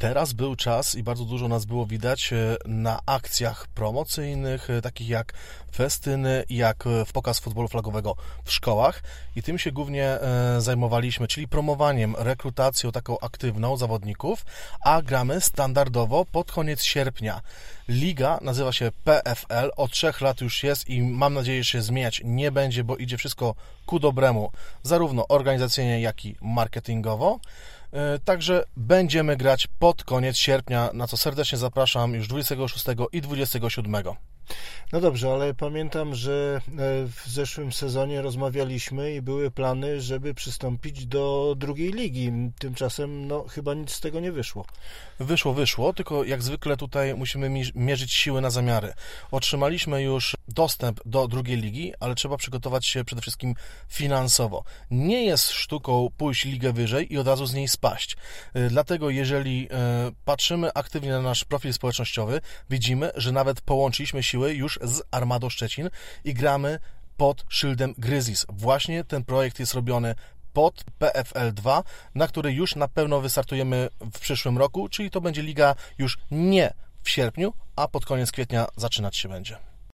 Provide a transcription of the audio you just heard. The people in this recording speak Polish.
Teraz był czas i bardzo dużo nas było widać e, na akcjach promocyjnych, e, takich jak festyny, jak e, w pokaz futbolu flagowego w szkołach i tym się głównie zajmowaliśmy, czyli promowaniem, rekrutacją taką aktywną zawodników, a gramy standardowo pod koniec sierpnia. Liga nazywa się PFL, od trzech lat już jest i mam nadzieję, że się zmieniać nie będzie, bo idzie wszystko ku dobremu, zarówno organizacyjnie, jak i marketingowo. E, także będziemy grać pod koniec sierpnia, na co serdecznie zapraszam już 26 i 27. No dobrze, ale pamiętam, że e, w zeszłym sezonie rozmawialiśmy i były plany, żeby przystąpić do drugiej ligi. Tymczasem no, chyba nic z tego nie wyszło. Wyszło, wyszło, tylko jak zwykle tutaj musimy mierzyć siły na zamiary. Otrzymaliśmy już dostęp do drugiej ligi, ale trzeba przygotować się przede wszystkim finansowo. Nie jest sztuką pójść ligę wyżej i od razu z niej spaść. E, dlatego jeżeli e, patrzymy aktywnie na nasz profil społecznościowy, widzimy, że nawet połączyliśmy siły już z Armado Szczecin i gramy pod szyldem Gryzis. Właśnie ten projekt jest robiony pod PFL 2, na który już na pewno wystartujemy w przyszłym roku, czyli to będzie liga już nie w sierpniu, a pod koniec kwietnia zaczynać się będzie.